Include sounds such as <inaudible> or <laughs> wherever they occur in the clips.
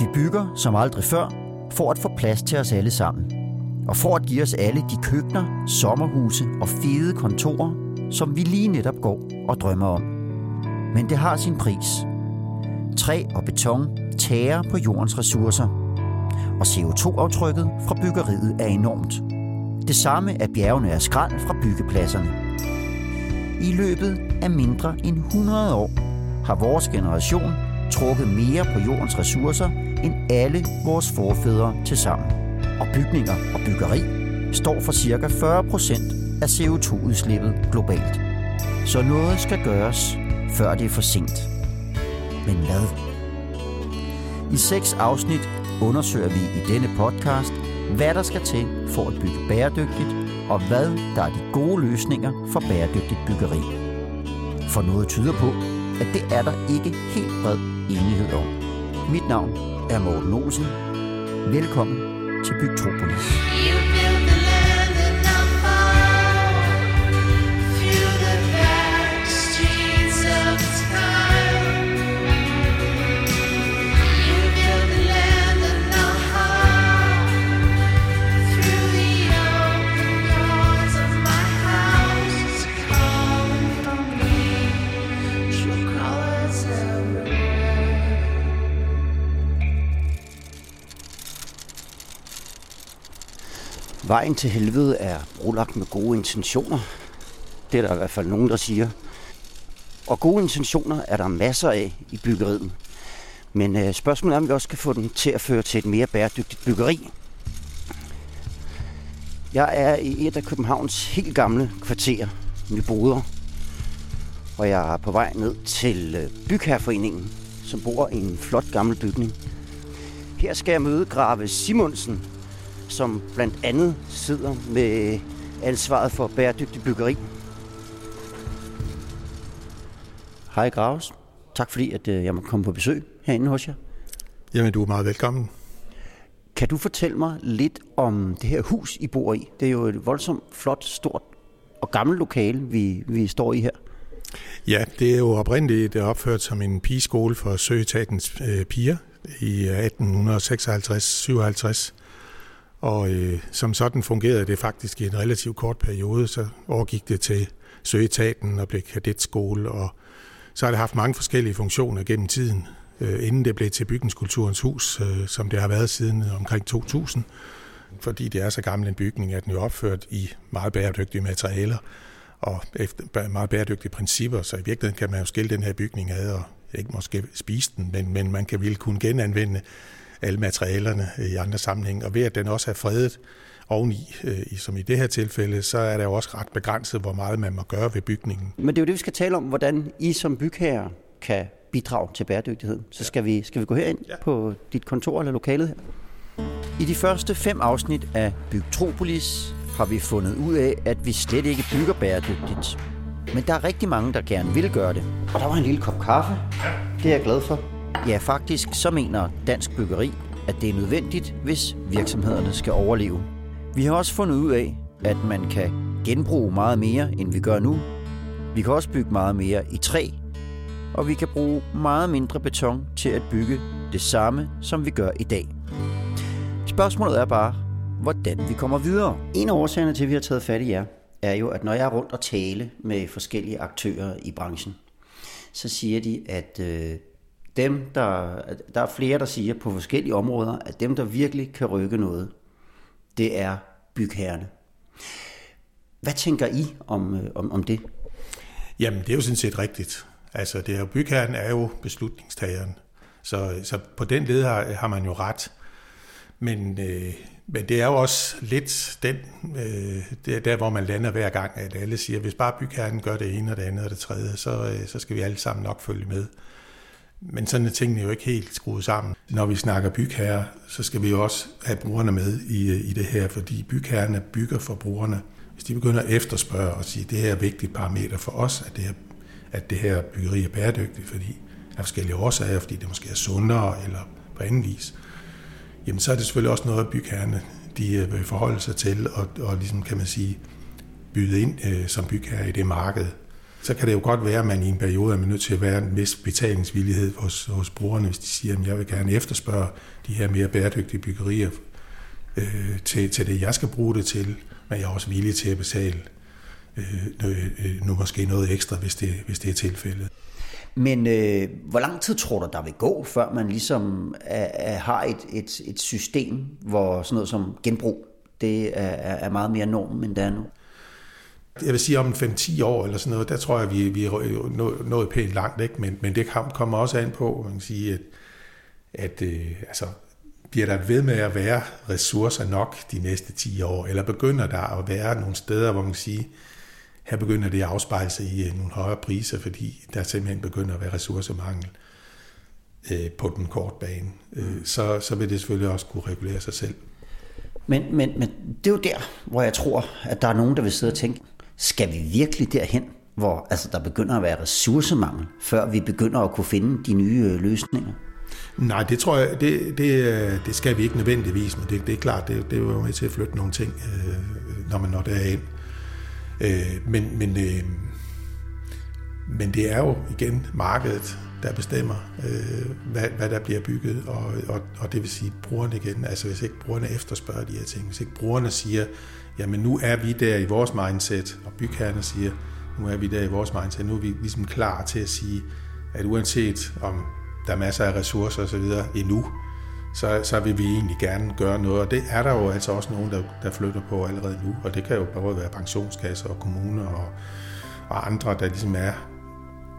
Vi bygger som aldrig før, for at få plads til os alle sammen. Og for at give os alle de køkkener, sommerhuse og fede kontorer, som vi lige netop går og drømmer om. Men det har sin pris. Træ og beton tærer på jordens ressourcer. Og CO2-aftrykket fra byggeriet er enormt. Det samme er bjergene af skrald fra byggepladserne. I løbet af mindre end 100 år har vores generation trukket mere på jordens ressourcer end alle vores forfædre til sammen. Og bygninger og byggeri står for ca. 40% af CO2-udslippet globalt. Så noget skal gøres, før det er for sent. Men hvad? I seks afsnit undersøger vi i denne podcast, hvad der skal til for at bygge bæredygtigt, og hvad der er de gode løsninger for bæredygtigt byggeri. For noget tyder på, at det er der ikke helt bred enighed om. Mit navn er Morten Olsen. Velkommen til Bygtropolis. You Vejen til helvede er brolagt med gode intentioner. Det er der i hvert fald nogen, der siger. Og gode intentioner er der masser af i byggeriet. Men øh, spørgsmålet er, om vi også kan få dem til at føre til et mere bæredygtigt byggeri. Jeg er i et af Københavns helt gamle kvarterer, Nyboder. Og jeg er på vej ned til øh, Bygherreforeningen, som bor i en flot gammel bygning. Her skal jeg møde Grave Simonsen, som blandt andet sidder med ansvaret for bæredygtig byggeri. Hej Graves. Tak fordi at øh, jeg må komme på besøg herinde hos jer. Jamen, du er meget velkommen. Kan du fortælle mig lidt om det her hus, I bor i? Det er jo et voldsomt flot, stort og gammelt lokale, vi, vi står i her. Ja, det er jo oprindeligt det opført som en pigeskole for søgetatens øh, piger i 1856-57. Og øh, som sådan fungerede det faktisk i en relativt kort periode, så overgik det til Søetaten og blev kadetskole, og så har det haft mange forskellige funktioner gennem tiden, øh, inden det blev til Bygningskulturens Hus, øh, som det har været siden omkring 2000. Fordi det er så gammel en bygning, at den er opført i meget bæredygtige materialer og efter meget bæredygtige principper, så i virkeligheden kan man jo skille den her bygning ad og ikke måske spise den, men, men man kan vel kunne genanvende alle materialerne i andre sammenhænge. Og ved at den også er fredet oveni, øh, som i det her tilfælde, så er der jo også ret begrænset, hvor meget man må gøre ved bygningen. Men det er jo det, vi skal tale om, hvordan I som bygherre kan bidrage til bæredygtighed. Så skal vi, skal vi gå herind. Ja. på dit kontor eller lokalet her. I de første fem afsnit af Bygtropolis har vi fundet ud af, at vi slet ikke bygger bæredygtigt. Men der er rigtig mange, der gerne vil gøre det. Og der var en lille kop kaffe. Det er jeg glad for. Ja, faktisk så mener Dansk Byggeri, at det er nødvendigt, hvis virksomhederne skal overleve. Vi har også fundet ud af, at man kan genbruge meget mere, end vi gør nu. Vi kan også bygge meget mere i træ, og vi kan bruge meget mindre beton til at bygge det samme, som vi gør i dag. Spørgsmålet er bare, hvordan vi kommer videre. En af årsagerne til, at vi har taget fat i jer, er jo, at når jeg er rundt og tale med forskellige aktører i branchen, så siger de, at øh, dem, der, der er flere, der siger på forskellige områder, at dem, der virkelig kan rykke noget, det er bygherrerne. Hvad tænker I om, øh, om, om det? Jamen, det er jo sådan set rigtigt. Altså, det er jo, bygherren er jo beslutningstageren. Så, så på den led har, har man jo ret. Men, øh, men det er jo også lidt den, øh, det er der, hvor man lander hver gang, at alle siger, hvis bare bygherren gør det ene og det andet og det tredje, så, øh, så skal vi alle sammen nok følge med. Men sådan er tingene jo ikke helt skruet sammen. Når vi snakker bygherrer, så skal vi jo også have brugerne med i, øh, i det her, fordi bygherrerne bygger for brugerne. Hvis de begynder at efterspørge og sige, at det her er et vigtigt parameter for os, at det her, at det her byggeri er bæredygtigt, fordi af forskellige årsager, fordi det måske er sundere eller på anden vis, jamen så er det selvfølgelig også noget, at bygherrerne de øh, vil forholde sig til og, og ligesom kan man sige byde ind øh, som bygherre i det marked så kan det jo godt være, at man i en periode er nødt til at være en vis betalingsvillighed hos, hos brugerne, hvis de siger, at jeg vil gerne efterspørge de her mere bæredygtige byggerier øh, til, til det, jeg skal bruge det til, men jeg er også villig til at betale øh, øh, øh nu måske noget ekstra, hvis det, hvis det er tilfældet. Men øh, hvor lang tid tror du, der vil gå, før man ligesom er, er, har et, et, et system, hvor sådan noget som genbrug, det er, er meget mere norm, end det er nu? Jeg vil sige om 5-10 år eller sådan noget, der tror jeg, vi, vi er nået pænt langt, ikke? Men, men det kommer også an på, man kan sige, at, at øh, altså, bliver der ved med at være ressourcer nok de næste 10 år, eller begynder der at være nogle steder, hvor man kan sige, her begynder det at afspejle sig i øh, nogle højere priser, fordi der simpelthen begynder at være ressourcemangel øh, på den korte bane. Øh, så, så vil det selvfølgelig også kunne regulere sig selv. Men, men, men det er jo der, hvor jeg tror, at der er nogen, der vil sidde og tænke, skal vi virkelig derhen, hvor altså, der begynder at være ressourcemangel, før vi begynder at kunne finde de nye øh, løsninger? Nej, det tror jeg, det, det, øh, det skal vi ikke nødvendigvis, men det, det er klart, det, det er jo med til at flytte nogle ting, øh, når man når derind. Øh, men, men, øh, men det er jo igen markedet, der bestemmer, øh, hvad, hvad der bliver bygget, og, og, og det vil sige brugerne igen. Altså hvis ikke brugerne efterspørger de her ting, hvis ikke brugerne siger, jamen nu er vi der i vores mindset, og bygherrerne siger, nu er vi der i vores mindset, nu er vi ligesom klar til at sige, at uanset om der er masser af ressourcer osv. endnu, så, så vil vi egentlig gerne gøre noget. Og det er der jo altså også nogen, der, der flytter på allerede nu. Og det kan jo både være pensionskasser og kommuner og, og andre, der ligesom er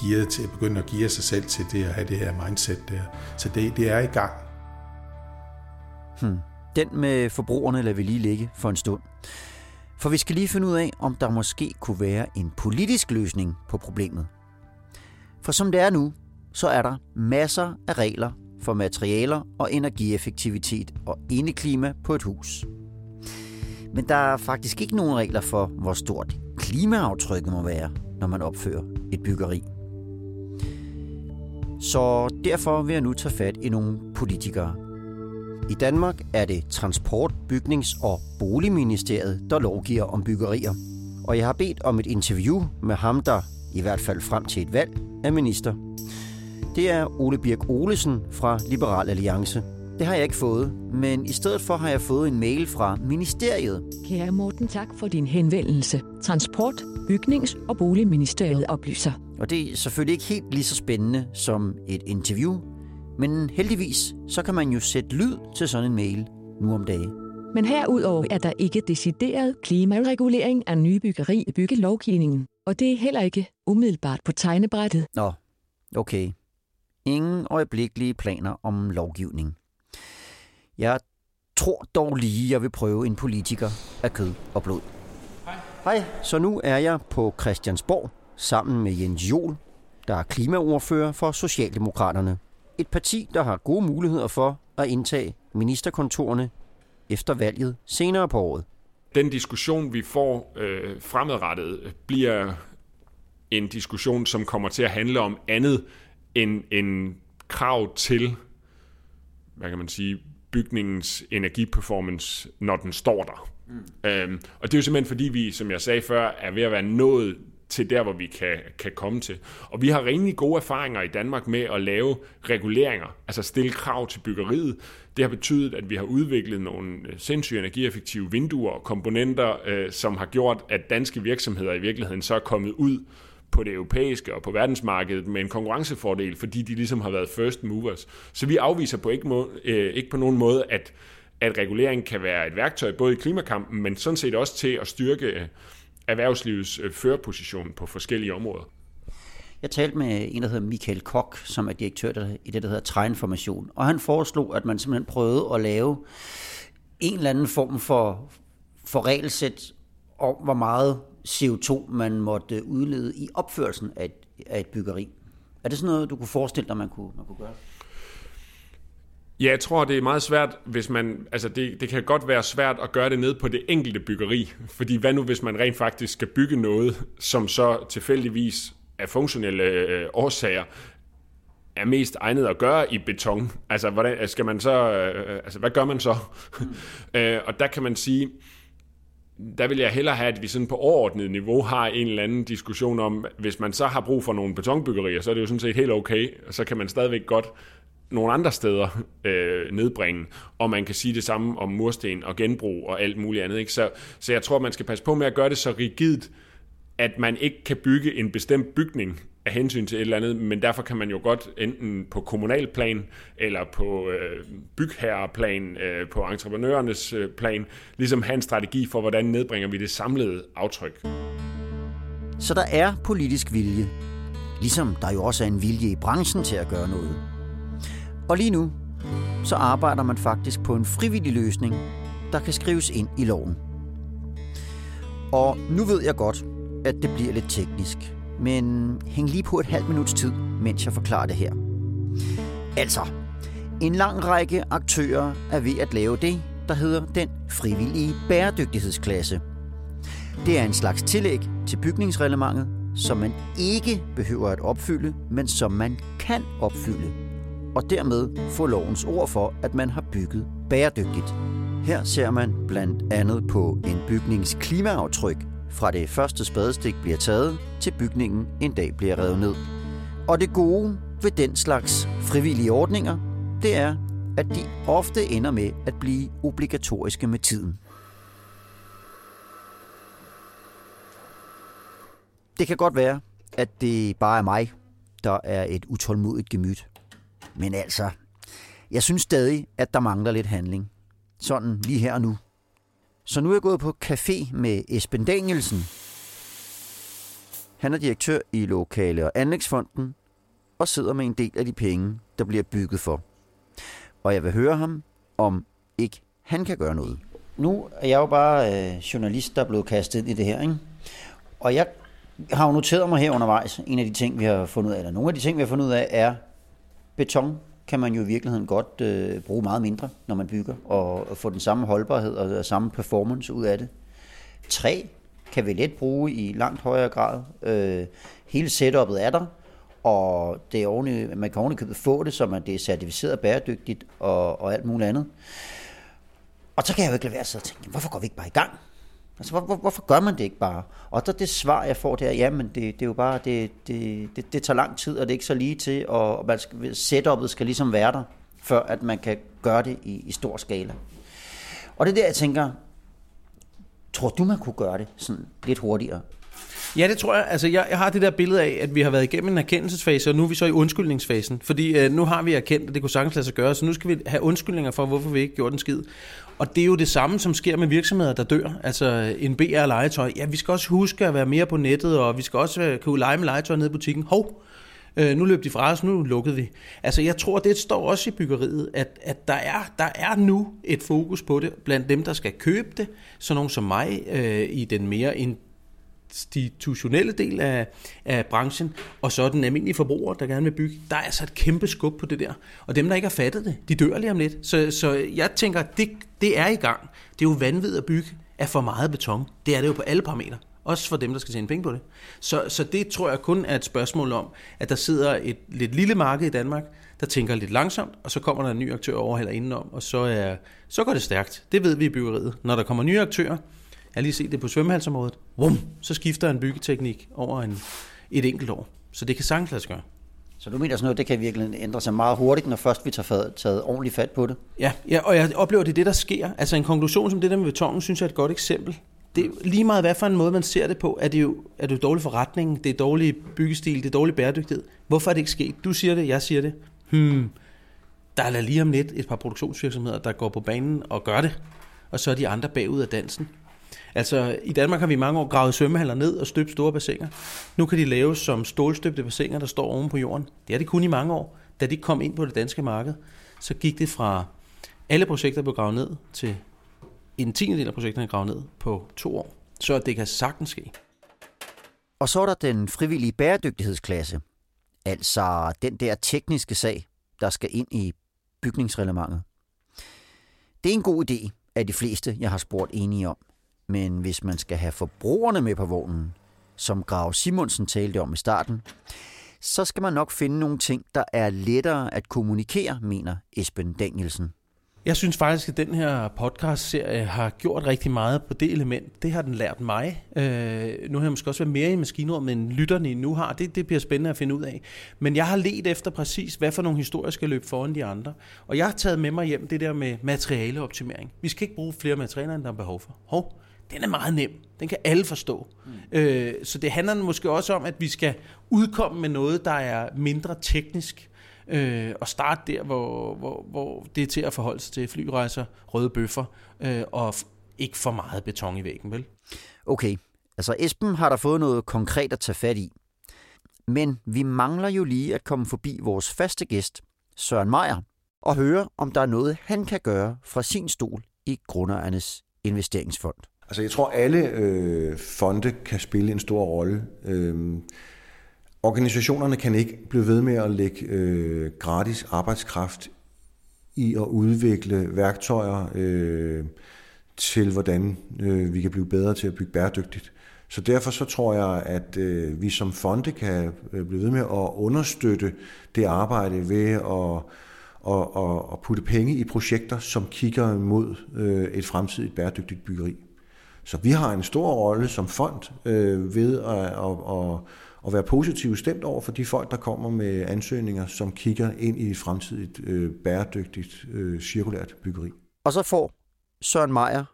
gearet til at begynde at give sig selv til det at have det her mindset der. Så det, det er i gang. Hmm. Den med forbrugerne lader vi lige ligge for en stund. For vi skal lige finde ud af, om der måske kunne være en politisk løsning på problemet. For som det er nu, så er der masser af regler for materialer og energieffektivitet og indeklima på et hus. Men der er faktisk ikke nogen regler for, hvor stort klimaaftrykket må være, når man opfører et byggeri. Så derfor vil jeg nu tage fat i nogle politikere. I Danmark er det Transport-, Bygnings- og Boligministeriet, der lovgiver om byggerier. Og jeg har bedt om et interview med ham, der i hvert fald frem til et valg er minister det er Ole Birk Olesen fra Liberal Alliance. Det har jeg ikke fået, men i stedet for har jeg fået en mail fra ministeriet. Kære Morten, tak for din henvendelse. Transport, Bygnings- og Boligministeriet oplyser. Og det er selvfølgelig ikke helt lige så spændende som et interview, men heldigvis så kan man jo sætte lyd til sådan en mail nu om dagen. Men herudover er der ikke decideret klimaregulering af nybyggeri i byggelovgivningen, og det er heller ikke umiddelbart på tegnebrættet. Nå, okay ingen øjeblikkelige planer om lovgivning. Jeg tror dog lige, jeg vil prøve en politiker af kød og blod. Hej. Hej, så nu er jeg på Christiansborg sammen med Jens Jol, der er klimaordfører for Socialdemokraterne. Et parti, der har gode muligheder for at indtage ministerkontorene efter valget senere på året. Den diskussion, vi får øh, fremadrettet, bliver en diskussion, som kommer til at handle om andet en, en krav til, hvad kan man sige, bygningens energiperformance, når den står der. Mm. Øhm, og det er jo simpelthen fordi, vi, som jeg sagde før, er ved at være nået til der, hvor vi kan, kan komme til. Og vi har rimelig gode erfaringer i Danmark med at lave reguleringer, altså stille krav til byggeriet. Det har betydet, at vi har udviklet nogle øh, sindssygt energieffektive vinduer og komponenter, øh, som har gjort, at danske virksomheder i virkeligheden så er kommet ud på det europæiske og på verdensmarkedet med en konkurrencefordel, fordi de ligesom har været first movers. Så vi afviser på ikke, må, øh, ikke på nogen måde, at, at regulering kan være et værktøj både i klimakampen, men sådan set også til at styrke øh, erhvervslivets øh, førerposition på forskellige områder. Jeg talte med en, der hedder Michael Kok, som er direktør i det, der hedder Træinformation, og han foreslog, at man simpelthen prøvede at lave en eller anden form for, for regelsæt om, hvor meget CO2, man måtte udlede i opførelsen af et, af et byggeri. Er det sådan noget, du kunne forestille dig, man kunne, man kunne gøre? Ja, jeg tror, det er meget svært, hvis man... Altså, det, det kan godt være svært at gøre det ned på det enkelte byggeri. Fordi hvad nu, hvis man rent faktisk skal bygge noget, som så tilfældigvis af funktionelle øh, årsager er mest egnet at gøre i beton? Altså, hvordan skal man så... Øh, altså, hvad gør man så? Mm. <laughs> øh, og der kan man sige der vil jeg hellere have, at vi sådan på overordnet niveau har en eller anden diskussion om, hvis man så har brug for nogle betonbyggerier, så er det jo sådan set helt okay, og så kan man stadigvæk godt nogle andre steder øh, nedbringe, og man kan sige det samme om mursten og genbrug og alt muligt andet. Ikke? Så, så jeg tror, man skal passe på med at gøre det så rigidt, at man ikke kan bygge en bestemt bygning af hensyn til et eller andet, men derfor kan man jo godt enten på kommunal plan eller på øh, bygherreplan, øh, på entreprenørernes øh, plan, ligesom have en strategi for, hvordan nedbringer vi det samlede aftryk. Så der er politisk vilje. Ligesom der jo også er en vilje i branchen til at gøre noget. Og lige nu, så arbejder man faktisk på en frivillig løsning, der kan skrives ind i loven. Og nu ved jeg godt, at det bliver lidt teknisk, men hæng lige på et halvt minuts tid, mens jeg forklarer det her. Altså, en lang række aktører er ved at lave det, der hedder den frivillige bæredygtighedsklasse. Det er en slags tillæg til bygningsreglementet, som man ikke behøver at opfylde, men som man kan opfylde. Og dermed få lovens ord for, at man har bygget bæredygtigt. Her ser man blandt andet på en bygnings klimaaftryk, fra det første spadestik bliver taget, til bygningen en dag bliver revet ned. Og det gode ved den slags frivillige ordninger, det er, at de ofte ender med at blive obligatoriske med tiden. Det kan godt være, at det bare er mig, der er et utålmodigt gemyt. Men altså, jeg synes stadig, at der mangler lidt handling. Sådan lige her og nu. Så nu er jeg gået på café med Esben Danielsen. Han er direktør i Lokale- og Anlægsfonden og sidder med en del af de penge, der bliver bygget for. Og jeg vil høre ham, om ikke han kan gøre noget. Nu er jeg jo bare øh, journalist, der er blevet kastet ind i det her, ikke? Og jeg har jo noteret mig her undervejs, en af de ting, vi har fundet ud af, eller nogle af de ting, vi har fundet ud af, er, beton kan man jo i virkeligheden godt øh, bruge meget mindre, når man bygger, og, og få den samme holdbarhed og, og samme performance ud af det. Træ kan vi let bruge i langt højere grad. Øh, hele setupet er der, og det er ordentligt, man kan ordentligt få det, så man det er certificeret bæredygtigt og, og alt muligt andet. Og så kan jeg jo ikke lade være at tænke, hvorfor går vi ikke bare i gang? Altså, hvor, hvor, hvorfor gør man det ikke bare? Og så det svar, jeg får, det er, jamen, det, det er jo bare, det, det, det, det tager lang tid, og det er ikke så lige til, og man skal, setupet skal ligesom være der, før at man kan gøre det i, i stor skala. Og det er der, jeg tænker, tror du, man kunne gøre det sådan lidt hurtigere? Ja, det tror jeg. Altså, jeg, jeg har det der billede af, at vi har været igennem en erkendelsesfase, og nu er vi så i undskyldningsfasen. Fordi øh, nu har vi erkendt, at det kunne sagtens lade sig gøre, så nu skal vi have undskyldninger for, hvorfor vi ikke gjorde den skid. Og det er jo det samme, som sker med virksomheder, der dør. Altså en BR legetøj. Ja, vi skal også huske at være mere på nettet, og vi skal også kunne lege med legetøj nede i butikken. Hov, øh, nu løb de fra os, nu lukkede vi. Altså jeg tror, det står også i byggeriet, at, at der, er, der er nu et fokus på det blandt dem, der skal købe det. Sådan nogen som mig øh, i den mere institutionelle del af, af branchen, og så den almindelige forbruger, der gerne vil bygge. Der er altså et kæmpe skub på det der. Og dem, der ikke har fattet det, de dør lige om lidt. Så, så jeg tænker, det, det er i gang. Det er jo vanvittigt at bygge af for meget beton. Det er det jo på alle parametre. Også for dem, der skal tjene penge på det. Så, så det tror jeg kun er et spørgsmål om, at der sidder et lidt lille marked i Danmark, der tænker lidt langsomt, og så kommer der en ny aktør over eller indenom, og så, er, så går det stærkt. Det ved vi i byggeriet. Når der kommer nye aktører, har lige set det på svømmehalsområdet, Vum, så skifter en byggeteknik over en, et enkelt år. Så det kan sagtens lade sig gøre. Så du mener sådan noget, det kan virkelig ændre sig meget hurtigt, når først vi tager taget, taget ordentligt fat på det? Ja, ja, og jeg oplever, det er det, der sker. Altså en konklusion som det der med betongen, synes jeg er et godt eksempel. Det er lige meget, hvad for en måde man ser det på, er det jo, er det jo dårlig forretning, det er dårlig byggestil, det er dårlig bæredygtighed. Hvorfor er det ikke sket? Du siger det, jeg siger det. Hmm, der er da lige om lidt et par produktionsvirksomheder, der går på banen og gør det, og så er de andre bagud af dansen. Altså, i Danmark har vi i mange år gravet svømmehaller ned og støbt store bassiner. Nu kan de laves som stålstøbte bassiner, der står oven på jorden. Det er det kun i mange år. Da de kom ind på det danske marked, så gik det fra alle projekter blev gravet ned til en tiende del af projekterne gravet ned på to år. Så det kan sagtens ske. Og så er der den frivillige bæredygtighedsklasse. Altså den der tekniske sag, der skal ind i bygningsreglementet. Det er en god idé, er de fleste, jeg har spurgt enige om. Men hvis man skal have forbrugerne med på vognen, som Grav Simonsen talte om i starten, så skal man nok finde nogle ting, der er lettere at kommunikere, mener Esben Danielsen. Jeg synes faktisk, at den her podcast-serie har gjort rigtig meget på det element. Det har den lært mig. Øh, nu har jeg måske også været mere i maskinrummet, end lytterne nu har. Det, det bliver spændende at finde ud af. Men jeg har let efter præcis, hvad for nogle historier skal løbe foran de andre. Og jeg har taget med mig hjem det der med materialeoptimering. Vi skal ikke bruge flere materialer, end der er behov for. Hov, den er meget nem. Den kan alle forstå. Mm. Øh, så det handler måske også om, at vi skal udkomme med noget, der er mindre teknisk, øh, og starte der, hvor, hvor, hvor det er til at forholde sig til flyrejser, røde bøffer, øh, og ikke for meget beton i væggen, vel? Okay, altså Esben har der fået noget konkret at tage fat i. Men vi mangler jo lige at komme forbi vores faste gæst, Søren Meier, og høre, om der er noget, han kan gøre fra sin stol i Grundejernes Investeringsfond. Altså jeg tror, alle øh, fonde kan spille en stor rolle. Øh, organisationerne kan ikke blive ved med at lægge øh, gratis arbejdskraft i at udvikle værktøjer øh, til, hvordan øh, vi kan blive bedre til at bygge bæredygtigt. Så derfor så tror jeg, at øh, vi som fonde kan øh, blive ved med at understøtte det arbejde ved at og, og, og putte penge i projekter, som kigger mod øh, et fremtidigt bæredygtigt byggeri. Så vi har en stor rolle som fond øh, ved at, at, at, at være positivt stemt over for de folk, der kommer med ansøgninger, som kigger ind i et fremtidigt øh, bæredygtigt øh, cirkulært byggeri. Og så får Søren Meier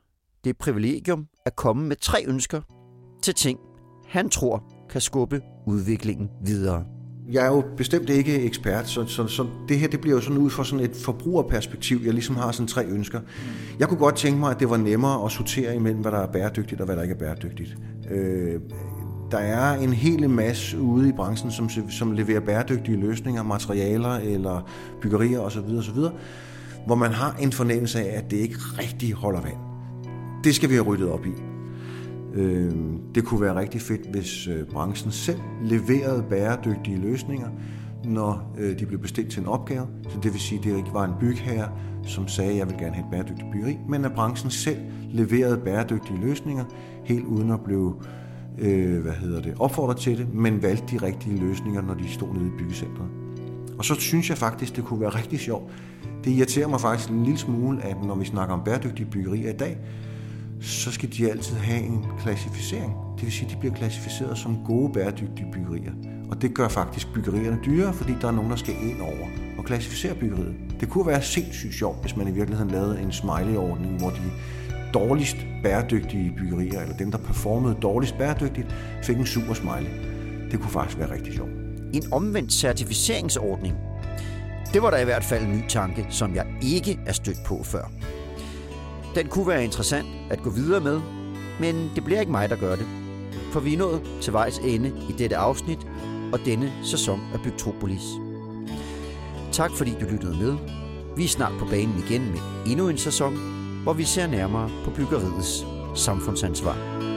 det privilegium at komme med tre ønsker til ting, han tror kan skubbe udviklingen videre. Jeg er jo bestemt ikke ekspert, så, så, så det her det bliver jo sådan ud fra sådan et forbrugerperspektiv. Jeg ligesom har sådan tre ønsker. Jeg kunne godt tænke mig, at det var nemmere at sortere imellem, hvad der er bæredygtigt og hvad der ikke er bæredygtigt. Øh, der er en hel masse ude i branchen, som, som leverer bæredygtige løsninger, materialer eller byggerier osv. osv., hvor man har en fornemmelse af, at det ikke rigtig holder vand. Det skal vi have ryddet op i. Øh, Det kunne være rigtig fedt, hvis øh, branchen selv leverede bæredygtige løsninger, når øh, de blev bestilt til en opgave. Så det vil sige, at det ikke var en bygherre, som sagde, at jeg vil gerne have et bæredygtigt byggeri, men at branchen selv leverede bæredygtige løsninger, helt uden at blive øh, hvad hedder det, opfordret til det, men valgte de rigtige løsninger, når de stod nede i byggecentret. Og så synes jeg faktisk, det kunne være rigtig sjovt. Det irriterer mig faktisk en lille smule, at når vi snakker om bæredygtige byggerier i dag, så skal de altid have en klassificering. Det vil sige, at de bliver klassificeret som gode bæredygtige byggerier. Og det gør faktisk byggerierne dyrere, fordi der er nogen, der skal ind over og klassificere byggeriet. Det kunne være sindssygt sjovt, hvis man i virkeligheden lavede en smiley-ordning, hvor de dårligst bæredygtige byggerier, eller dem, der performede dårligst bæredygtigt, fik en super smiley. Det kunne faktisk være rigtig sjovt. En omvendt certificeringsordning. Det var der i hvert fald en ny tanke, som jeg ikke er stødt på før. Den kunne være interessant at gå videre med, men det bliver ikke mig, der gør det. For vi er nået til vejs ende i dette afsnit og denne sæson af Bygtropolis. Tak fordi du lyttede med. Vi er snart på banen igen med endnu en sæson, hvor vi ser nærmere på byggeriets samfundsansvar.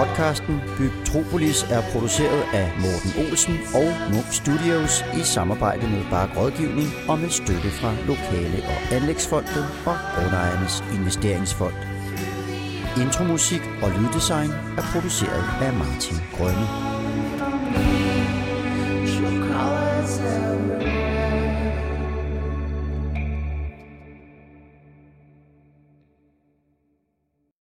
Podcasten Bygtropolis er produceret af Morten Olsen og Munk Studios i samarbejde med Bark Rådgivning og med støtte fra Lokale- og Anlægsfondet og Grundejernes Investeringsfond. Intromusik og lyddesign er produceret af Martin Grønne.